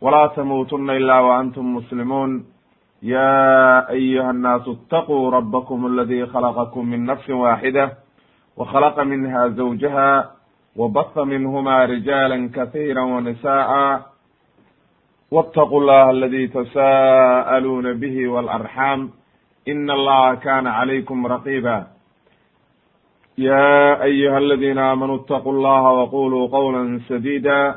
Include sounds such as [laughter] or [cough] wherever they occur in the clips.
ولا تموتن إلا وأنتم مسلمون يا أيها الناس اتقوا ربكم الذي خلقكم من نفس واحدة وخلق منها زوجها وبث منهما رجالا كثيرا ونساء واتقوا الله الذي تساءلون به والأرحام إن الله كان عليكم رقيبا يا أيها الذين آمنوا اتقوا الله وقولوا قولا سديدا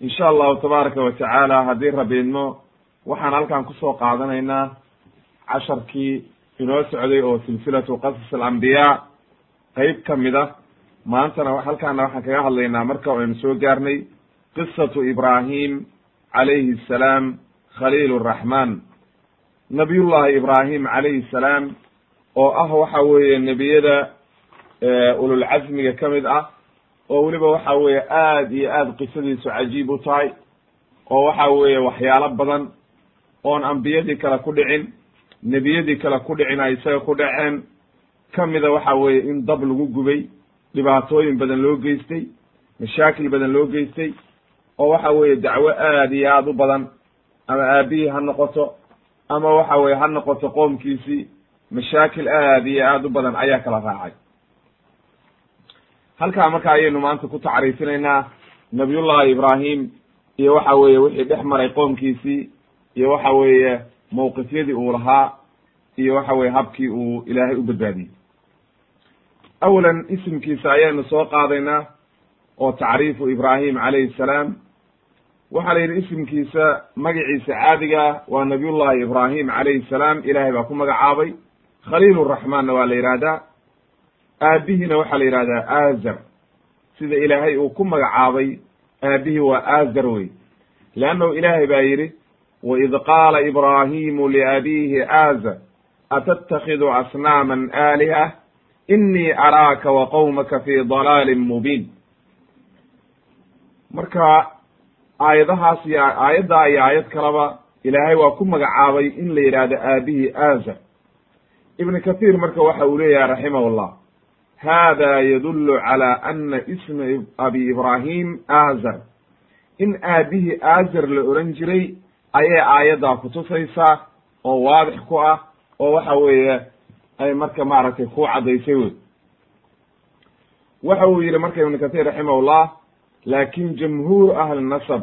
insha allahu tabaaraka wa tacaala haddii rabbi idmo waxaan halkan ku soo qaadanaynaa casharkii inoo socday oo silsilatu qasas alambiyaa qeyb ka mid ah maantana halkaana waxaan kaga hadlaynaa marka aynu soo gaarnay qisatu ibraahim calayhi assalaam khaliil raxmaan nabiyullahi ibraahim calayhi salaam oo ah waxa weeye nebiyada ululcasmiga ka mid ah oo weliba waxa weeye aad iyo aad qisadiisu cajiib u tahay oo waxa weeye waxyaalo badan oon ambiyadii kale ku dhicin nebiyadii kale ku dhicin ay isaga ku dhaceen. Kamida waxa weeye in dab lagu gubay dhibaatooyin badan loo geystay mashaakil badan loo geystay oo waxa weeye dacwo aad iyo aad u badan ama aabihii ha noqoto ama waxa weye ha noqoto qoomkiisii mashaakil aad iyo aad u badan ayaa kala raacay halkaa marka ayaynu maanta ku tacriifinaynaa nabiyullahi ibrahim iyo waxa weeye wixii dhex maray qoomkiisii iyo waxa weeye mawqifyadii uu lahaa iyo waxa weye habkii uu ilaahay u badbaadiyey. Awalan isimkiisa ayaynu soo qaadaynaa oo tacriifu ibrahim calayhi salaam. Waxaa la yidhi isimkiisa magaciisa caadiga waa nabiyullahi ibrahim calayhi salaam. Ilahay baa ku magacaabay. Khaliil raxmaanna waa la yidhaahdaa aabihiina waxaa la yidhahdaa azar sida ilaahay uu ku magacaabay aabihii waa azar wey. Leannahu ilaahay baa yidhi waid qaala ibraahimu liabiihi azar atattakhidu asnaaman aaliha? Inii araaka wa qowmaka fi dalaalin mubiin. Marka aayadahaas iyo aayaddaa iyo aayad kaleba ilaahay waa ku magacaabay in la yidhaahdo aabihii azar ibn kathiir marka waxa uu leeyahay raximah llah hada yadullu calى ana isma abi ibrahim azar in aabihii azar la oran jiray ayay aayaddaa kutusaysaa oo waadix ku ah oo waxa weeye ay marka maaragtay ku caddaysay wey waxa uu yihi marka ibnu kathir raximahullah laakin jamhuur ahli nasab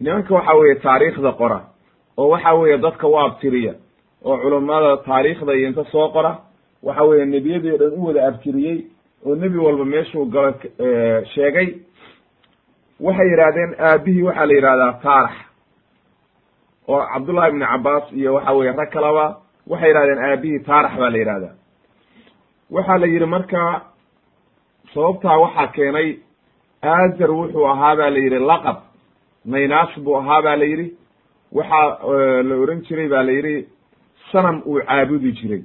nimanka waxa weeye taariikhda qora oo waxa weeye dadka u abtiriya oo culummada taariikhda iyo inta soo qora waxa weeye nebiyadii o dhan u wada abtiriyey oo nebi walba meeshuu galo sheegay. Waxay yidhahdeen aabihii waxaa la yidhahdaa taarax oo cabdullahi ibni cabaas iyo waxa weye rag kalaba waxay yidhahdeen aabihii taarax baa la yidhahdaa. Waxaa la yidhi marka sababtaa waxaa keenay azar wuxuu ahaa ba la yidhi laqab naynaas buu ahaa ba la yidhi. Waxaa la oran jiray ba la yidhi sanam uu caabudi jiray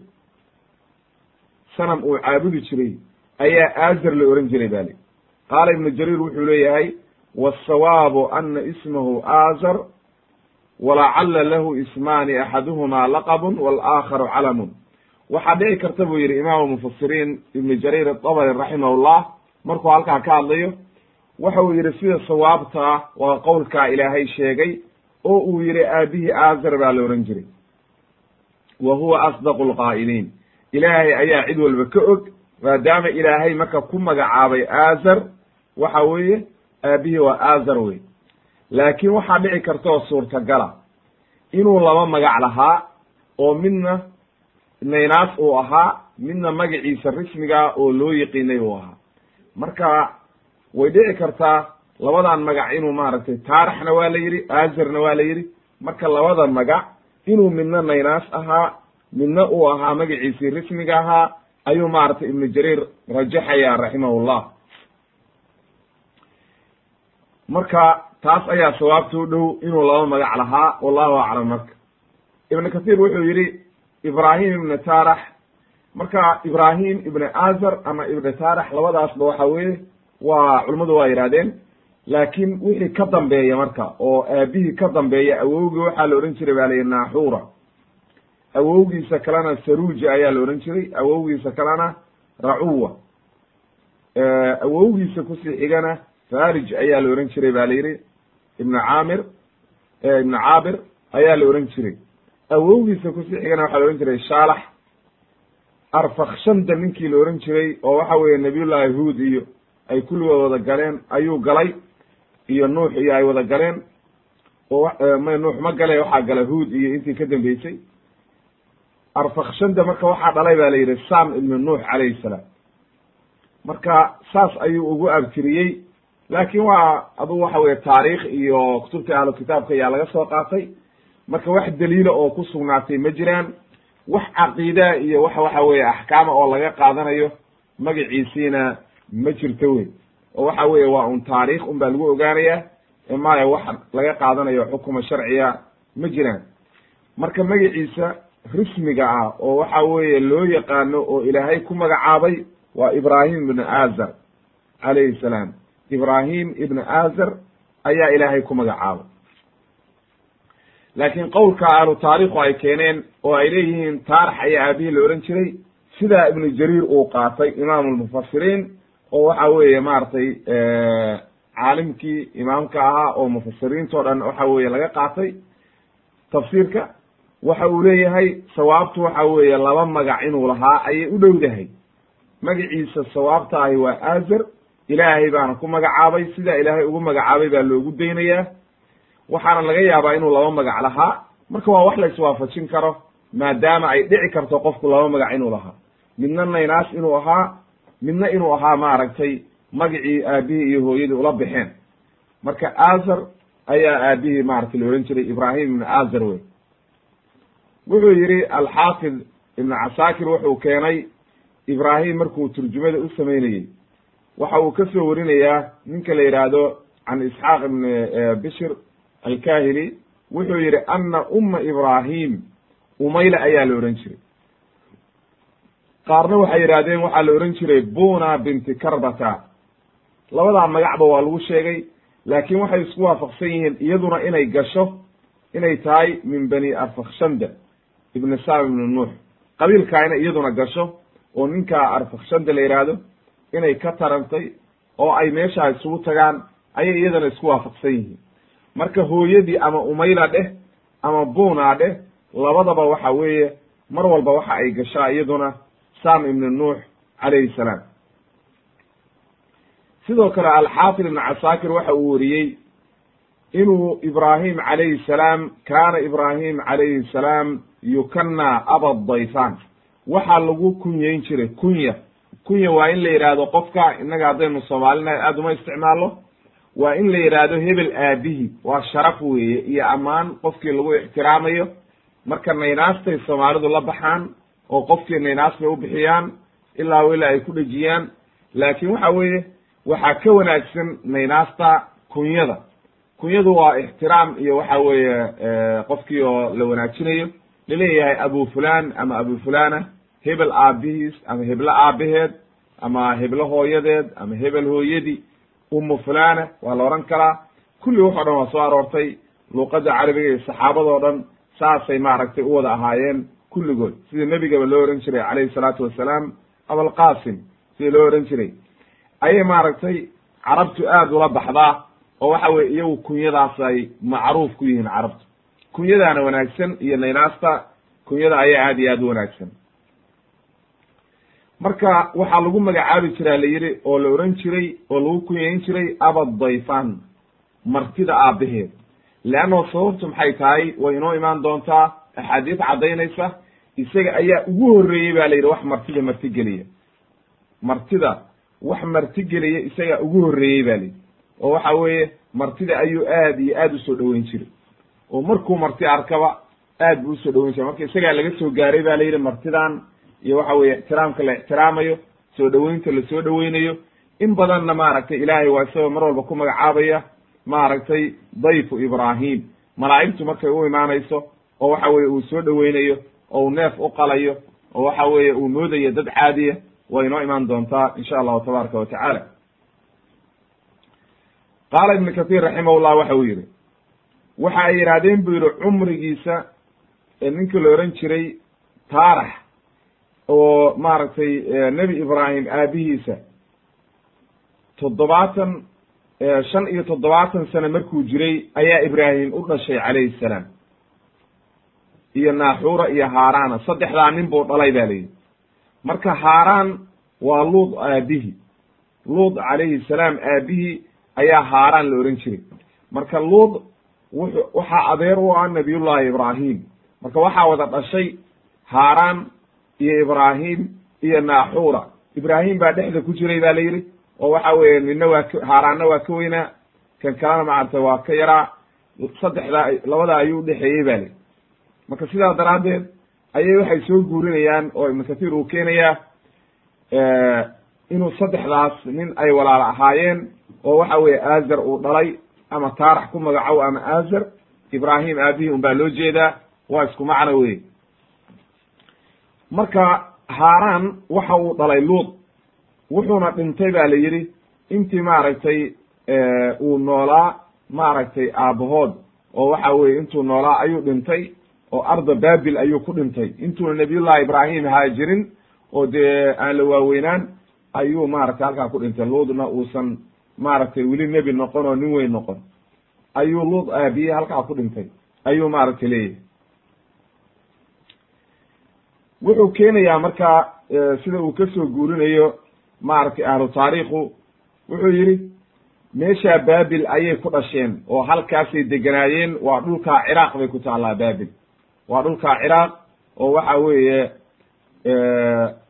sanam uu caabudi jiray ayaa azar la oran jiray bali qaala ibnu jariir wuxuu leeyahay wsawaabu ana ismahu azar walacala lahu ismaani axaduhuma laqabun walaakharu calamun. Waxaa dhici karta buu yihi imaamu mufasiriin ibnu jariir atabari raximahullah markuu halkaa ka hadlayo waxa uu yihi sida sawaabtaa waa qowlkaa ilaahay sheegay oo uu yihi aabihii azar baa la oran jiray. Wa huwa asdaqu lqaa'iliin ilaahay ayaa cid walba ka og maadaama ilaahay marka ku magacaabay azar waxa weeye aabihii waa azar wey laakiin waxaa dhici karta oo suurtagala inuu laba magac lahaa oo midna naynaas uu ahaa midna magaciisa rismiga oo loo yiqiinay uu ahaa. Marka way dhici kartaa labadan magac inuu maaragtay taaraxna waa la yidhi azarna waa la yidhi. Marka labada magac inuu midna naynaas ahaa midna uu ahaa magaciisii rismiga ahaa ayuu maaragtay ibnu jariir rajaxaya raximahullah. Marka taas ayaa sawaabta u dhow inuu laba magac lahaa wallahu aclam marka. Ibnu kathiir wuxuu yidhi ibrahim ibnu taarax. Marka ibrahim ibn azar ama ibn taarax labadaasba waxa weye waa culimmadu waa yidhahdeen laakiin wixii ka dambeeya marka oo aabihii ka dambeeya awowgii waxaa la odhan jiray ba layihi naaxuura awowgiisa kalena saruja ayaa la odhan jiray awowgiisa kalena racuwa. Awowgiisa ku sii xigana farij ayaa la odhan jiray ba la yidhi. Ibnu caamir ibnu caabir ayaa la odhan jiray. Awowgiisa ku sii xigana waxaa la odhan jiray shaalax. Arfakshanda ninkii la odhan jiray oo waxa weeye nabiyullahi huud iyo ay kulligood wada galeen ayuu galay iyo nuux iyo ay wada galeen. Oo nuux ma gale waxaa gala huud iyo intii ka dambeysay arfakshanda marka waxaa dhalay ba la yidhi sam ibnu nuux calayhi salaam. Marka saas ayuu ugu abtiriyey laakin waa adugu waxa weye taariikh iyo kutubtii ahlu kitaabka ayaa laga soo qaatay. Marka wax daliila oo ku sugnaatay ma jiraan. Wax caqiidaa iyo wax waxa weye axkaama oo laga qaadanayo magaciisiina ma jirto wey oo waxa weye waa un taariikh un baa lagu ogaanaya. Maya wax laga qaadanayo xukuma sharciya ma jiraan. Marka magaciisa rismiga ah oo waxa weeye loo yaqaano oo ilaahay ku magacaabay waa ibrahim ibnu azar calayhi salaam. Ibrahim ibnu azar ayaa ilaahay ku magacaabay. Laakiin qowlka ahlu taariikhu ay keeneen oo ay leeyihiin taarax ayaa aabihii la odhan jiray sidaa ibnu jariir uu qaatay imaamu lmufasiriin oo waxa weeye maaragtay caalimkii imaamka ahaa oo mufasiriinto dhan waxa weeye laga qaatay tafsiirka waxa uu leeyahay sawaabtu waxa weeye laba magac inuu lahaa ayay u dhowdahay magaciisa sawaabta ahi waa azar ilaahay baana ku magacaabay sidaa ilaahay ugu magacaabay baa loogu daynayaa. Waxaana laga yaabaa inuu laba magac lahaa. Marka waa wax la iswaafajin karo maadaama ay dhici karto qofku laba magac inuu lahaa. Midna naynaas inuu ahaa midna inuu ahaa maaragtay magacii aabihii iyo hooyadii ula baxeen marka azar ayaa aabihii maratay la ohan jiray ibrahim ibn azar wey wuxuu yihi alxaafid ibn casaakir wuxuu keenay ibrahim markuu turjumada u sameynayey waxa uu ka soo warinayaa ninka la yidhaahdo can isxaaq ibn bishir alkahili wuxuu yihi ana uma ibrahim umayla ayaa la ohan jiray. Qaarna waxay yidhahdeen waxaa la ohan jiray buna binti karbata. Labadaa magacba waa lagu sheegay laakiin waxay isku waafaqsan yihiin iyaduna inay gasho inay tahay min bani arfakshanda ibn sam ibn nuux qabiilkaayna iyaduna gasho oo ninkaa arfakshanda la yidhaahdo inay ka tarantay oo ay meeshaa isugu tagaan ayay iyadana isku waafaqsan yihiin. Marka hooyadii ama umayla dheh ama buna dheh labadaba waxa weeye mar walba waxa ay gashaa iyaduna sam ibn nuux calayhi salaam. Sidoo kale alxaafid ibn casaakir waxa uu weriyey inuu ibrahim calayhi salaam kaana ibrahim calayhi salaam yukana aba dayfan. Waxaa lagu kunyeyn jiray kunya. Kunya waa in la yidhaahdo qofka innaga haddaynu soomaalinahay aada uma isticmaalno waa in la yidhaahdo hebel aabihi waa sharaf weeye iyo ammaan qofkii lagu ixtiraamayo. Marka naynaastay soomaalidu la baxaan oo qofkii naynaas bay u bixiyaan ilaa ilaa ay ku dhejiyaan laakiin waxa weeye waxaa ka wanaagsan naynaasta kunyada. Kunyadu waa ixtiraam iyo waxa weeye qofkii oo la wanaajinayo la leeyahay abu fulan ama abu fulana hebel aabihiis ama heblo aabaheed ama heblo hooyadeed ama hebel hooyadii umu fulana waa la ohan karaa. Kulli wax o dhan waa soo aroortay luuqadda carabiga iyo saxaabadoo dhan saasay maaragtay u wada ahaayeen kulligood. Sida nebigaba loo ohan jiray calayhi salaatu wassalaam abalqasim sida loo ohan jiray. Ayay maaragtay carabtu aada ula baxdaa oo waxa weye iyagu kunyadaas ay macruuf ku yihiin carabtu kunyadaana wanaagsan iyo naynaasta kunyada ayaa aada iyo aada u wanaagsan. Marka waxaa lagu magacaabi jiraa la yidhi oo la ohan jiray oo lagu kunyayn jiray abadayfan martida aabaheed leanno sababtu maxay tahay? Way inoo imaan doontaa axaadiis caddaynaysa isaga ayaa ugu horreeyey ba la yidhi wax martida martigeliya. Martida wax martigeliya isagaa ugu horreeyey ba layidhi oo waxa weeye martida ayuu aad iyo aad u soo dhoweyn jiray oo markuu marti arkaba aad buu u soo dhoweyn jiray. Marka isagaa laga soo gaaray ba la yidhi martidan iyo waxa weeye ixtiraamka la ixtiraamayo soo dhoweynta la soo dhoweynayo. In badanna maaragtay ilaahay waa isagoo mar walba ku magacaabaya maaragtay dayfu ibraahim. Malaa'igtu markay u imaanayso oo waxa weye uu soo dhoweynayo oo uu neef u qalayo oo waxa weeye uu moodayo dad caadiya way inoo imaan doontaa insha allahu tabaaraka wa tacaala. Qaala ibnu kahiir raximahullah waxa uu yidhi waxa ay yidhaahdeen buu yidhi cumrigiisa ninkii la ohan jiray taarax oo maaragtay nebi ibraahim aabihiisa toddobaatan shan iyo toddobaatan sane markuu jiray ayaa ibraahim u dhashay calayhi salaam. Iyo naaxuura iyo haaraana saddexdaa nin buu dhalay ba layidhi marka haaraan waa luud aabihi luud calayhi salaam aabihii ayaa haaraan la ohan jiray. Marka luud waxaa adeer u ah nabiyullahi ibraahim. Marka waxaa wada dhashay haaraan iyo ibraahim iyo naaxuura. Ibraahim baa dhexda ku jiray ba la yidhi oo waxa weeye nina waa k haaraanna waa ka weynaa kan kalena maaragtay waa ka yaraa. Saddexdaa labada ayuu udhexeeyey ba li marka sidaa daraaddeed ayay waxay soo guurinayaan oo ibnu kathiir uu keenayaa inuu saddexdaas nin ay walaalo ahaayeen oo waxa weeye aazar uu dhalay ama taarax ku magacow ama aazar ibraahim aabihii un baa loo jeedaa waa isku macno wey marka haaraan waxa uu dhalay luud wuxuuna dhintay ba la yidhi intii maaragtay uu noolaa maaragtay aabahood oo waxa weye intuu noolaa ayuu dhintay oo arda babil ayuu ku dhintay. Intuuna nabiyullahi ibraahim haajirin oo dee aan la waaweynaan ayuu maaragtay halkaa ku dhintay. Luudna uusan maaragtay weli nebi noqon oo nin weyn noqon. Ayuu luud aabiye halkaa ku dhintay. Ayuu maaragtay leeyahay. Wuxuu keenayaa marka sida uu ka soo guurinayo maaragtay ahlu taariikhu. Wuxuu yidhi meeshaa baabil ayay ku dhasheen oo halkaasay deganaayeen waa dhulkaa ciraaq bay ku taallaa baabil. Waa dhulkaa ciraaq oo waxa weeye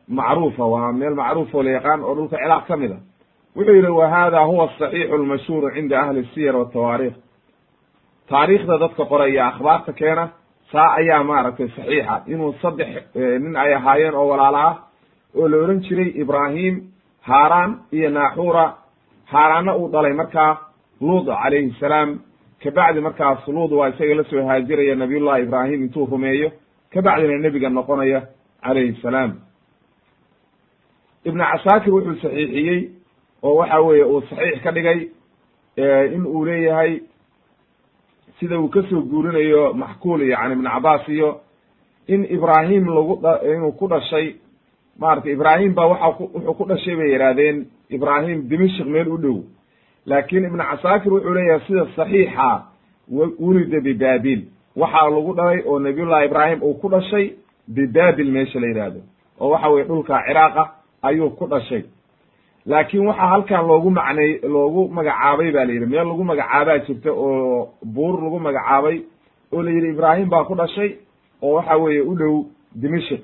macruufa waa meel macruuf oo la yaqaan oo dhulka ciraaq ka mid a wuxuu yidhi wa hada huwa asaxiixu almashhuuru cinda ahli siyar watawaariikh taariikhda dadka qora iyo akhbaarta keena saa ayaa maaragtay saxiixa. Inuu saddex nin ay ahaayeen oo walaalo ah oo la ohan jiray ibraahim haaraan iyo naaxuura. Haaraanna uu dhalay markaa luud calayhi salaam. Kabacdi markaas luud waa isaga la soo haajiraya nabiyullahi ibraahim intuu rumeeyo. Kabacdina nebiga noqonaya calayhi salaam. Ibnu casaakir wuxuu saxiixiyey oo waxa weeye uu saxiix ka dhigay in uu leeyahay sida uu ka soo guurinayo maxkuul iyo ibn cabaas iyo in ibraahim lagu inuu ku dhashay maaragtay ibraahim baa waxa wuxuu ku dhashay bay yidhaahdeen ibraahim dimashik meel u dhow. Laakin ibnu casaakir wuxuu leeyahay sida saxiixa wulida bibaabil waxaa lagu dhalay oo nabiyullahi ibraahim uu ku dhashay bibaabil meesha la yidhaahdo oo waxa weye dhulka ciraaqa ayuu ku dhashay laakin waxaa halkan loogu macnay loogu magacaabay ba la yidhi meel lagu magacaabaa jirta oo buur lagu magacaabay oo la yidhi ibraahim baa ku dhashay oo waxa weeye u dhow dimashik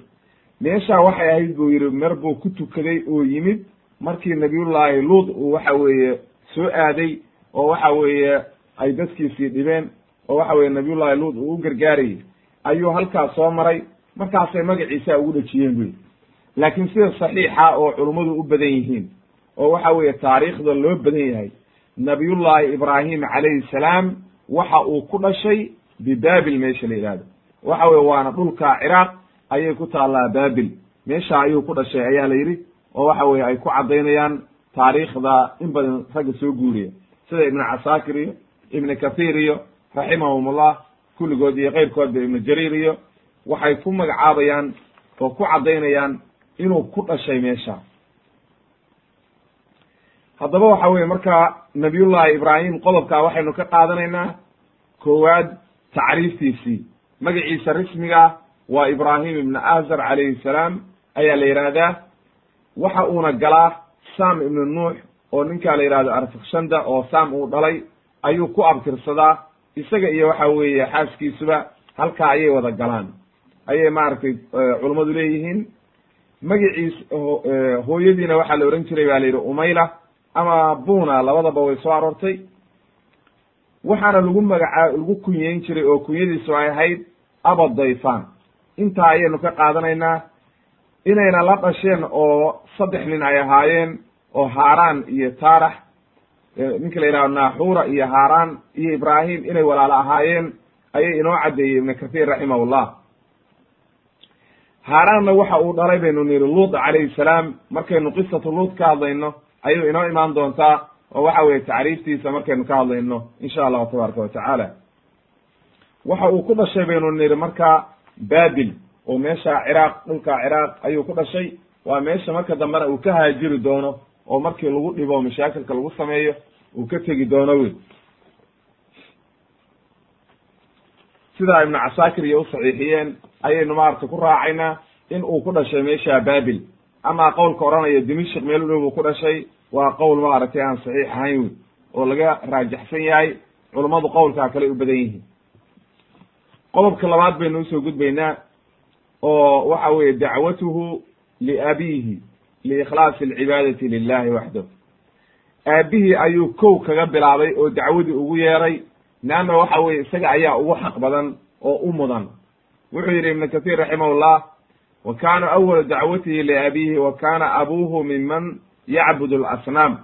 meeshaa waxay ahayd buu yidhi mer buu ku tukaday oo yimid markii nabiyullaahi luud uu waxa weeye soo aaday oo waxa weeye ay dadkiisii dhibeen oo waxa weye nabiyullahi luud uu u gargaarayay. Ayuu halkaas soo maray markaasay magaciisa ugu dhejiyeen buyi laakiin sida saxiixa oo culummadu u badan yihiin oo waxa weeye taariikhda loo badan yahay. Nabiyullaahi ibraahim calayhi salaam waxa uu ku dhashay bibaabil meesha la yidhahdo waxa weye waana dhulka ciraaq ayay ku taallaa baabil. Meesha ayuu ku dhashay ayaa la yidhi oo waxa weye ay ku caddaynayaan taariikhda in badan ragga soo guuriya. Sida ibnu casaakir iyo ibnu kathiir iyo raximahumullah kulligood iyo keyrkoodba ibnu jariir iyo waxay ku magacaabayaan oo ku caddaynayaan inuu ku dhashay meesha haddaba waxa weye marka nabiyullahi ibraahim qodobkaa waxaynu ka qaadanaynaa koowaad tacriiftiisii. Magaciisa rismiga waa ibraahim ibnu azar calayhi salaam ayaa la yidhaahdaa waxa uuna galaa sam ibnu nuux oo ninkaa la yidhahdo arfakshanda oo sam uu dhalay ayuu ku abtirsadaa isaga iyo waxa weeye xaaskiisuba halkaa ayay wada galaan. Ayay maaragtay culummadu leeyihiin. Magiciis hooyadiina waxaa la ohan jiray ba la yidhi umayla ama buna labadaba way soo aroortay. Waxaana lagu magacaa lagu kunyeyn jiray oo kunyadiisu ay ahayd abadayfan intaa ayaynu ka qaadanaynaa inayna la dhasheen oo saddex nin ay ahaayeen oo haaraan iyo taarax ninka la yidhahdo naaxuura iyo haaraan iyo ibraahim inay walaalo ahaayeen ayay inoo caddeeyey ibnu kahiir raximahullah. Haaraanna waxa uu dhalay baynu niri luut calayhi salaam markaynu qisatu luut ka hadlayno ayuu inoo imaan doontaa oo waxa weye tacriiftiisa markaynu ka hadlayno insha allahu tabaaraka wa tacaala. Waxa uu ku dhashay baynu niri marka babil oo meesha ciraaq dhulka ciraaq ayuu ku dhashay. Waa meesha marka dambena uu ka haajiri doono oo markii lagu dhibo mashaakilka lagu sameeyo uu ka tegi doono wey sidaa ibnu casaakir iyo usaxiixiyeen ayaynu maaragtay ku raacaynaa in uu ku dhashay meesha babil amaa qowlka odhanaya dimishik meel u dhow ku dhashay. Waa qowl maaragtay aan saxiix ahayn wey oo laga raajaxsan yahay culummadu qowlkaa kale u badan yihiin. Qodobka labaad baynu u soo gudbaynaa oo waxa weeye dacwatuhu liabiihi liikhlaasi alcibaadati lilahi waxdahu. Aabihii ayuu kow kaga bilaabay oo dacwadii ugu yeeray. Leanna waxa weye isaga ayaa ugu xaq badan oo u mudan. Wuxuu yidhi ibnu kahiir raximahullah wa kaana awalu dacwatihi liabiihi wa kana abuuhu miman yacbud alasnaam.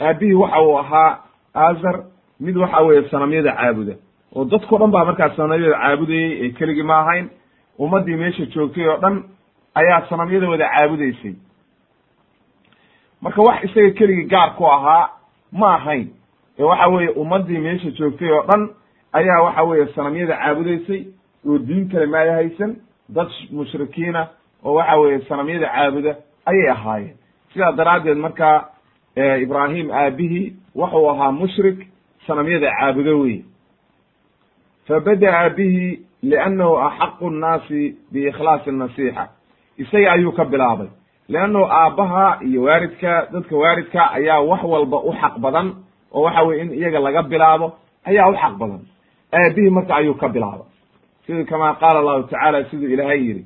Aabihii waxa uu ahaa azar mid waxa weeye sanamyada caabuda. Oo dadkao dhan baa markaas sanamyada caabudayey ee keligii ma ahayn. Ummaddii meesha joogtay oo dhan ayaa sanamyada wada caabudaysay. Marka wax isaga keligii gaar ku ahaa ma ahayn. Ee waxa weeye ummaddii meesha joogtay oo dhan ayaa waxa weeye sanamyada caabudaysay. Oo diin kale maaya haysan. Dad mushrikiina oo waxa weeye sanamyada caabuda ayay ahaayeen. Sidaa daraaddeed marka ibraahim aabihii waxuu ahaa mushrik sanamyada caabudo wey fabada'a bihi liannahu axaqu nnaasi biikhlaasi nasiixa. Isaga ayuu ka bilaabay. Leannahu aabbaha iyo waaridka dadka waaridka ayaa wax walba u xaq badan oo waxa weye in iyaga laga bilaabo ayaa u xaq badan. Aabihii marka ayuu ka bilaabay. Sida kama qaala allahu tacaala siduu ilaahay yidhi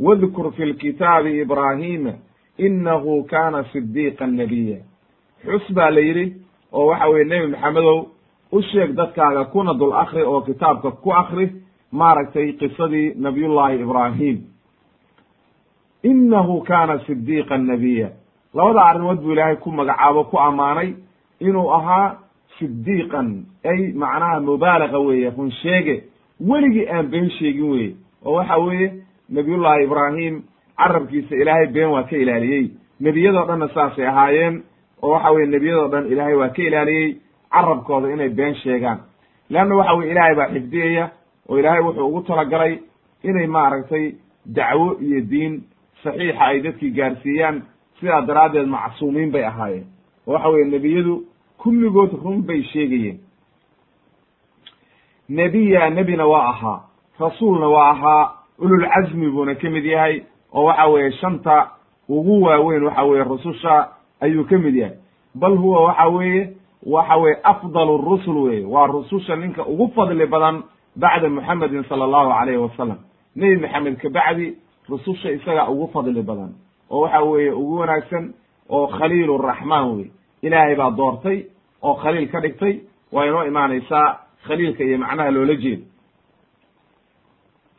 wadkur fi lkitaabi ibraahima inahu kana sidiiqan nabiya xus baa la yidhi oo waxa weye nebi maxamedow u sheeg dadkaaga kuna dul akri oo kitaabka ku akri maaragtay qisadii nabiyullahi ibraahim inahu kana sidiiqan nabiya labada arrimood buu ilaahay ku magacaabo ku ammaanay inuu ahaa sidiiqan ay macnaha mubaalaga weeye run sheege weligii aan been sheegin weye oo waxa weeye nabiyullahi ibraahim carabkiisa ilaahay been waa ka ilaaliyey. Nebiyadoo dhanna saasay ahaayeen oo waxa weye nebiyadoo dhan ilaahay waa ka ilaaliyey carabkooda inay been sheegaan. Leanna waxa weye ilaahay baa xifdiyaya oo ilaahay wuxuu ugu talagalay inay maaragtay dacwo iyo diin saxiixa ay dadkii gaarsiiyaan. Sidaa daraaddeed macsuumiin bay ahaayeen. Oo waxa weye nebiyadu kulligood run bay sheegayeen. Nebiya nebina waa ahaa rasuulna waa ahaa ululcazmi buuna ka mid yahay oo waxa weeye shanta ugu waaweyn waxa weeye rususha ayuu ka mid yahay. Bal huwa waxa weeye waxa weye afdal rusul weye waa rususha ninka ugu fadli badan bacda muxamedin sala allahu alayhi wasalam nebi maxamed kabacdi rususha isaga ugu fadli badan. Oo waxa weeye ugu wanaagsan oo khaliil raxmaan wey ilaahay baa doortay oo khaliil ka dhigtay. Waa inoo imaanaysaa khaliilka iyo macnaha loola jeedo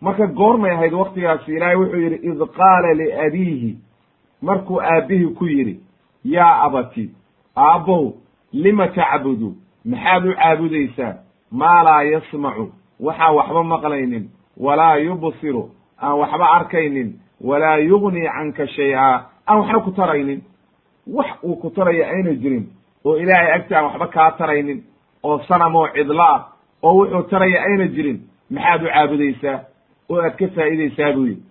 marka goormay ahayd waktigaasi ilaahay wuxuu yidhi id qaala liabiihi markuu aabbihii ku yidhi yaa abati aabbow lima tacbudu? Maxaad u caabudaysaa maa laa yasmacu? Waxaan waxba maqlaynin. Walaa yubsiru? Aan waxba arkaynin. Walaa yugnii canka shay-a? Aan waxba ku taraynin. Wax uu ku taraya ayna jirin oo ilaahay agti aan waxba kaa taraynin oo sanamoo cidlo ah oo wuxuu taraya ayna jirin maxaad u caabudaysaa oo aad ka faa'iidaysaa buu yidhi.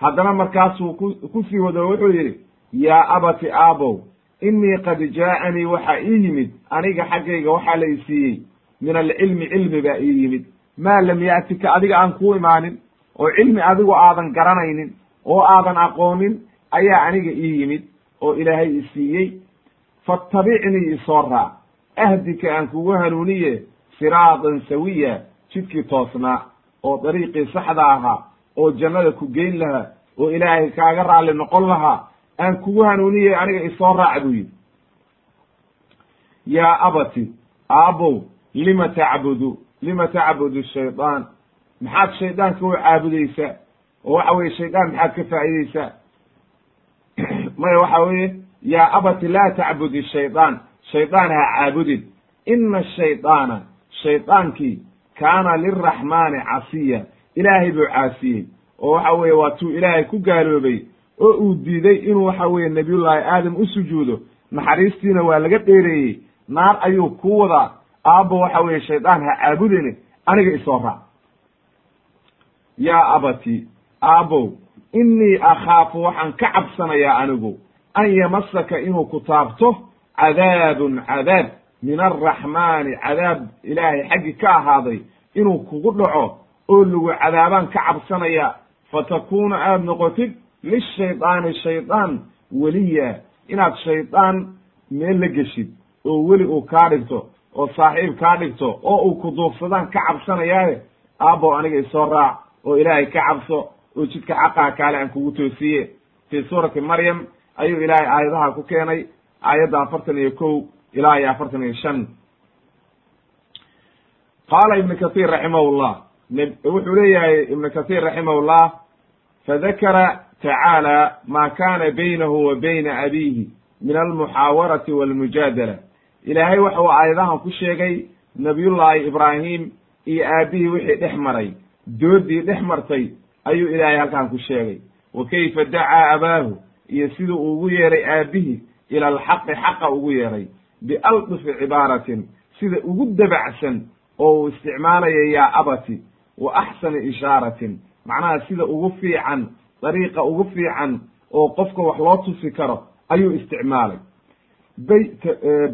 Haddana markaasuu ku sii wado wuxuu yidhi yaa abati aabow innii qad jaa'anii waxaa ii yimid aniga xaggayga waxaa la i siiyey. Min alcilmi cilmi baa ii yimid. Maa lam ya'tika adiga aan kuu imaanin oo cilmi adigu aadan garanaynin oo aadan aqoonin ayaa aniga ii yimid oo ilaahay i siiyey. Faattabicnii isoo raac ahdika aan kugu hanuuniye siraatan sawiya jidkii toosnaa oo dariiqii saxda ahaa oo jannada ku geyn lahaa oo ilaahay kaaga raalli noqon lahaa aan kugu hanuuniyey aniga isoo raac buu yidhi. Yaa abati aabow lima tacbudu lima tacbudu shaydaan maxaad shaydaanka u caabudaysaa? Oo waxa weye shaydaan maxaad ka faa'iideysaa [clears throat] maya waxa weeye yaa abati laa tacbudi shaydaan shaydaan ha caabudin. Ina ashaydaana shaydaankii kaana liraxmaani casiya. Ilaahay buu caasiyey. Oo waxa weeye waa tuu ilaahay ku gaaloobay oo uu diiday inuu waxa weeye nabiyullaahi aadam u sujuudo. Naxariistiina waa laga dheereeyey. Naar ayuu ku wadaa. Aabbo waxa weeye shaydaan ha caabudine aniga isoo raac yaa abati aabbow innii akhaafu waxaan ka cabsanayaa anigu an yamasaka inuu ku taabto cadaabun cadaab min alraxmaani cadaab ilaahay xaggi ka ahaaday inuu kugu dhaco oo lagu cadaabaan ka cabsanaya fatakuuna aada noqotid lishaydaani shaydaan weliya inaad shaydaan meel la geshid oo weli uu kaa dhigto oo saaxiib kaa dhigto oo uu ku duufsadaan ka cabsanayaaye aabbow aniga isoo raac oo ilaahay ka cabso oo jidka xaqaa kaale aan kugu toosiye. Fii suurati maryam ayuu ilaahay aayadaha ku keenay aayadda afartan iyo kow ilaa iyo afartan iyo shan qaala ibnu kahiir raximahullah wuxuu leeyahay ibnu kahiir raximahullah fadakara tacaala ma kana baynahu wa bayna abiihi min almuxaawarati walmujaadala ilaahay waxa uu aayadahan ku sheegay nabiyullaahi ibraahim iyo aabihii wixii dhex maray doodii dhex martay ayuu ilaahay halkan ku sheegay wa kayfa dacaa abaahu iyo siduu ugu yeeray aabihii ila alxaqi xaqa ugu yeeray bialdifi cibaaratin sida ugu dabacsan oo uu isticmaalaya yaa abati wa axsani ishaaratin macnaha sida ugu fiican dariiqa ugu fiican oo qofka wax loo tusi karo ayuu isticmaalay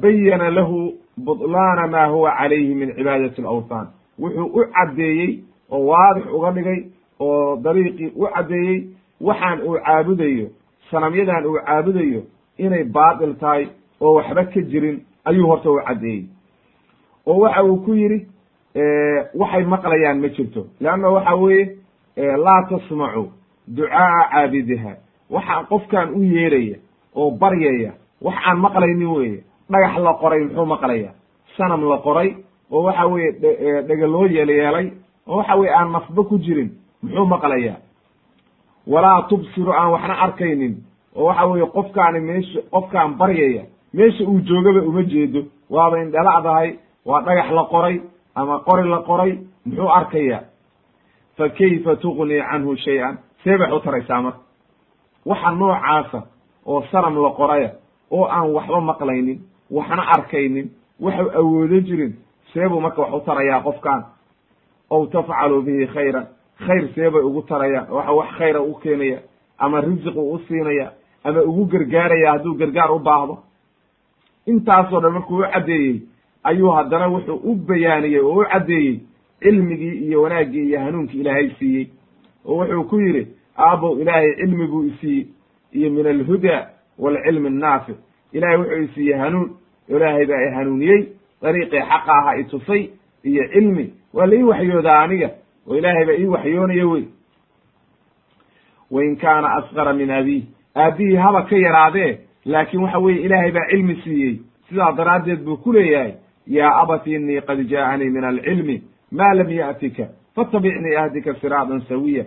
bayana lahu budlaana ma huwa calayhi min cibaadati alawthan wuxuu u caddeeyey oo waadix uga dhigay oo dariiqii u caddeeyey waxaan uu caabudayo sanamyadan uu caabudayo inay baatil tahay oo waxba ka jirin ayuu horta u caddeeyey. Oo waxa uu ku yidhi waxay maqlayaan ma jirto. Leanna waxa weeye laa tasmacu ducaaa caabidiha waxaa qofkan u yeeraya oo baryaya wax aan maqlaynin weye dhagax la qoray muxuu maqlaya sanam la qoray oo waxa weye dhega loo yeelyeelay oo waxa weye aan nafba ku jirin muxuu maqlayaa? Walaa tubsiru aan waxna arkaynin. Oo waxa weye qofkaani meesha qofkaan baryaya meesha uu joogaba uma jeedo. Waaba indhalacdahay waa dhagax la qoray ama qori la qoray muxuu arkaya fa kayfa tugnii canhu shay-an? See bay u taraysaa marka. Waxa noocaasa oo sanam la qoraya oo aan waxba maqlaynin waxna arkaynin waxu awoodo jirin seebuu marka wax u tarayaa qofkan. Ow tafcalu bihi khayran khayr seebay ugu tarayaan waxa wax khayra u keenaya ama risiq u u siinaya ama ugu gargaaraya hadduu gargaar u baahdo intaasoo dhan markuu u caddeeyey ayuu haddana wuxuu u bayaaniyey oo u caddeeyey cilmigii iyo wanaaggii iyo hanuunkii ilaahay siiyey. Oo wuxuu ku yidhi aabow ilaahay cilmi buu isiiyey iyo min alhuda waalcilmi annaafic ilaahay wuxuu isiiyey hanuun. Ilaahay baa i hanuuniyey dariiqii xaqa aha i tusay iyo cilmi. Waa la ii waxyoodaa aniga oo ilaahay baa ii waxyoonaya wey. Wain kaana asqara min abiih aabbihii haba ka yaraadee laakiin waxa weeye ilaahay baa cilmi siiyey. Sidaa daraaddeed buu ku leeyahay yaa abati innii qad jaa'anii min alcilmi ma lam ya'tika fatabicnii ahdika siraatan sawiya.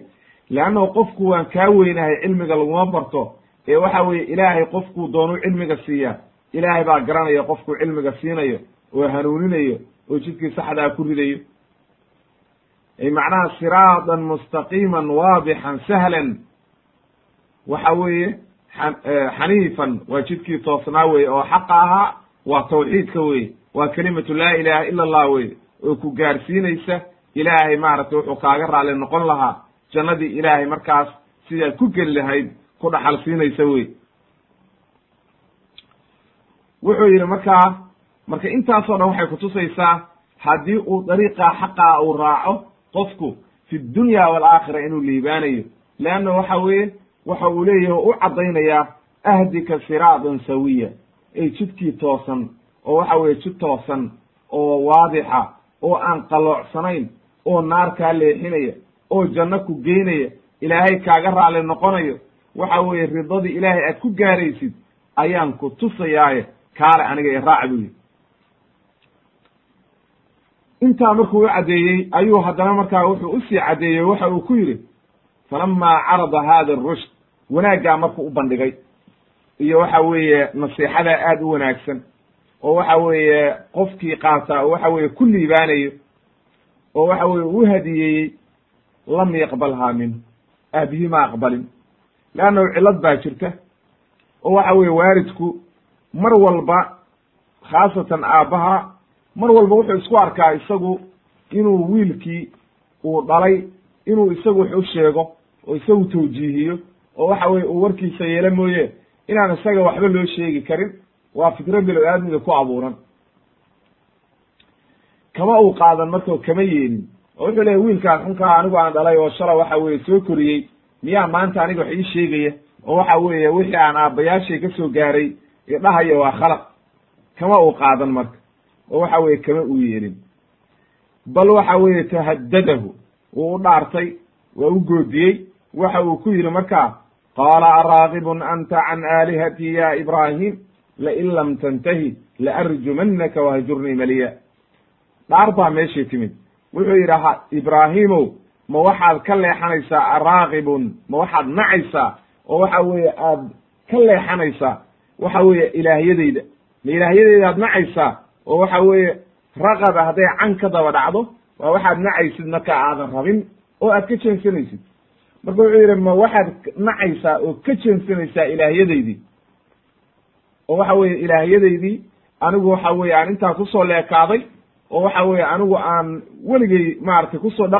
Leannahu qofku waan kaa weynahay cilmiga laguma barto ee waxa weeye ilaahay qofkuu doonuu cilmiga siiyaa ilaahay baa garanaya qofkuu cilmiga siinayo oo hanuuninayo oo jidkii saxdaa ku ridayo. Ay macnaha siraatan mustaqiiman waadixan sahlan. Waxa weeye xaniifan waa jidkii toosnaa weye oo xaqa ahaa waa tawxiidka weye waa kelimatu laa ilaha ila allah weye oo ku gaarsiinaysa ilaahay maaragtay wuxuu kaaga raali noqon lahaa jannadii ilaahay markaas sidaad ku geli lahayd ku dhaxal siinaysa wey wuxuu yidhi markaa marka intaasoo dhan waxay kutusaysaa haddii uu dariiqa xaqaa uu raaco qofku fi dunya waalaakhira inuu liibaanayo leanna waxa weeye waxa uu leeyahay oo u caddaynayaa ahdika siraatan sawiya. Ay jidkii toosan oo waxa weeye jid toosan oo waadixa oo aan qaloocsanayn oo naar kaa leexinaya oo janno ku geynaya ilaahay kaaga raali noqonayo waxa weeye ridadii ilaahay aad ku gaaraysid ayaan ku tusayaaye kaale aniga i raac buu yidhi. Intaa markuu u caddeeyey ayuu haddana markaa wuxuu u sii caddeeyey waxa uu ku yidhi falamaa carada hada arushd wanaaggaa markuu u bandhigay. Iyo waxa weeye nasiixadaa aad u wanaagsan. Oo waxa weeye qofkii qaataa oo waxa weeye ku liibaanayo oo waxa weye u hadiyeeyey lam yaqbalhaa minhu aabihii ma aqbalin. Leannahu cillad baa jirta. Oo waxa weeye waalidku mar walba khaasatan aabbaha mar walba wuxuu isku arkaa isagu inuu wiilkii uu dhalay inuu isagu wax u sheego oo isagu tawjiihiyo oo waxa weye uu warkiisa yeelo mooye inaan isaga waxba loo sheegi karin. Waa fikro bilo aadmiga ku abuuran. Kama uu qaadan marka kama yeelin oo wuxuu leeyahy wiilkaan xunkaa anigu aan dhalay oo shala waxa weye soo koriyey miyaa maanta aniga wax ii sheegaya? Oo waxa weeye wixii aan aabbayaashay ka soo gaaray idhahaya waa khalaq. Kama uu qaadan marka? Oo waxa weye kama uu yeelin bal waxa weeye tahaddadahu wuu u dhaartay waa u goodiyey. Waxa uu ku yidhi markaa qaala araagibun anta can aalihatii ya ibraahim lain lam tantahi laarjumannaka wahjurnii maliya dhaar baa meeshii timid wuxuu yidhi ibraahimow ma waxaad ka leexanaysaa araagibun ma waxaad nacaysaa oo waxa weeye aad ka leexanaysaa waxa weeye ilaahyadayda ma ilaahyadayda aad nacaysaa oo waxa weeye raqaba hadday can ka daba dhacdo waa waxaad nacaysid marka aadan rabin oo aad ka jeensanaysid marka wuxuu yidhi ma waxaad nacaysaa oo ka jeensanaysaa ilaahyadaydii oo waxa weeye ilaahyadaydii anigu waxa weye aan intaa ku soo leekaaday oo waxa weye anigu aan weligay maaragtay ku soo dhaqmi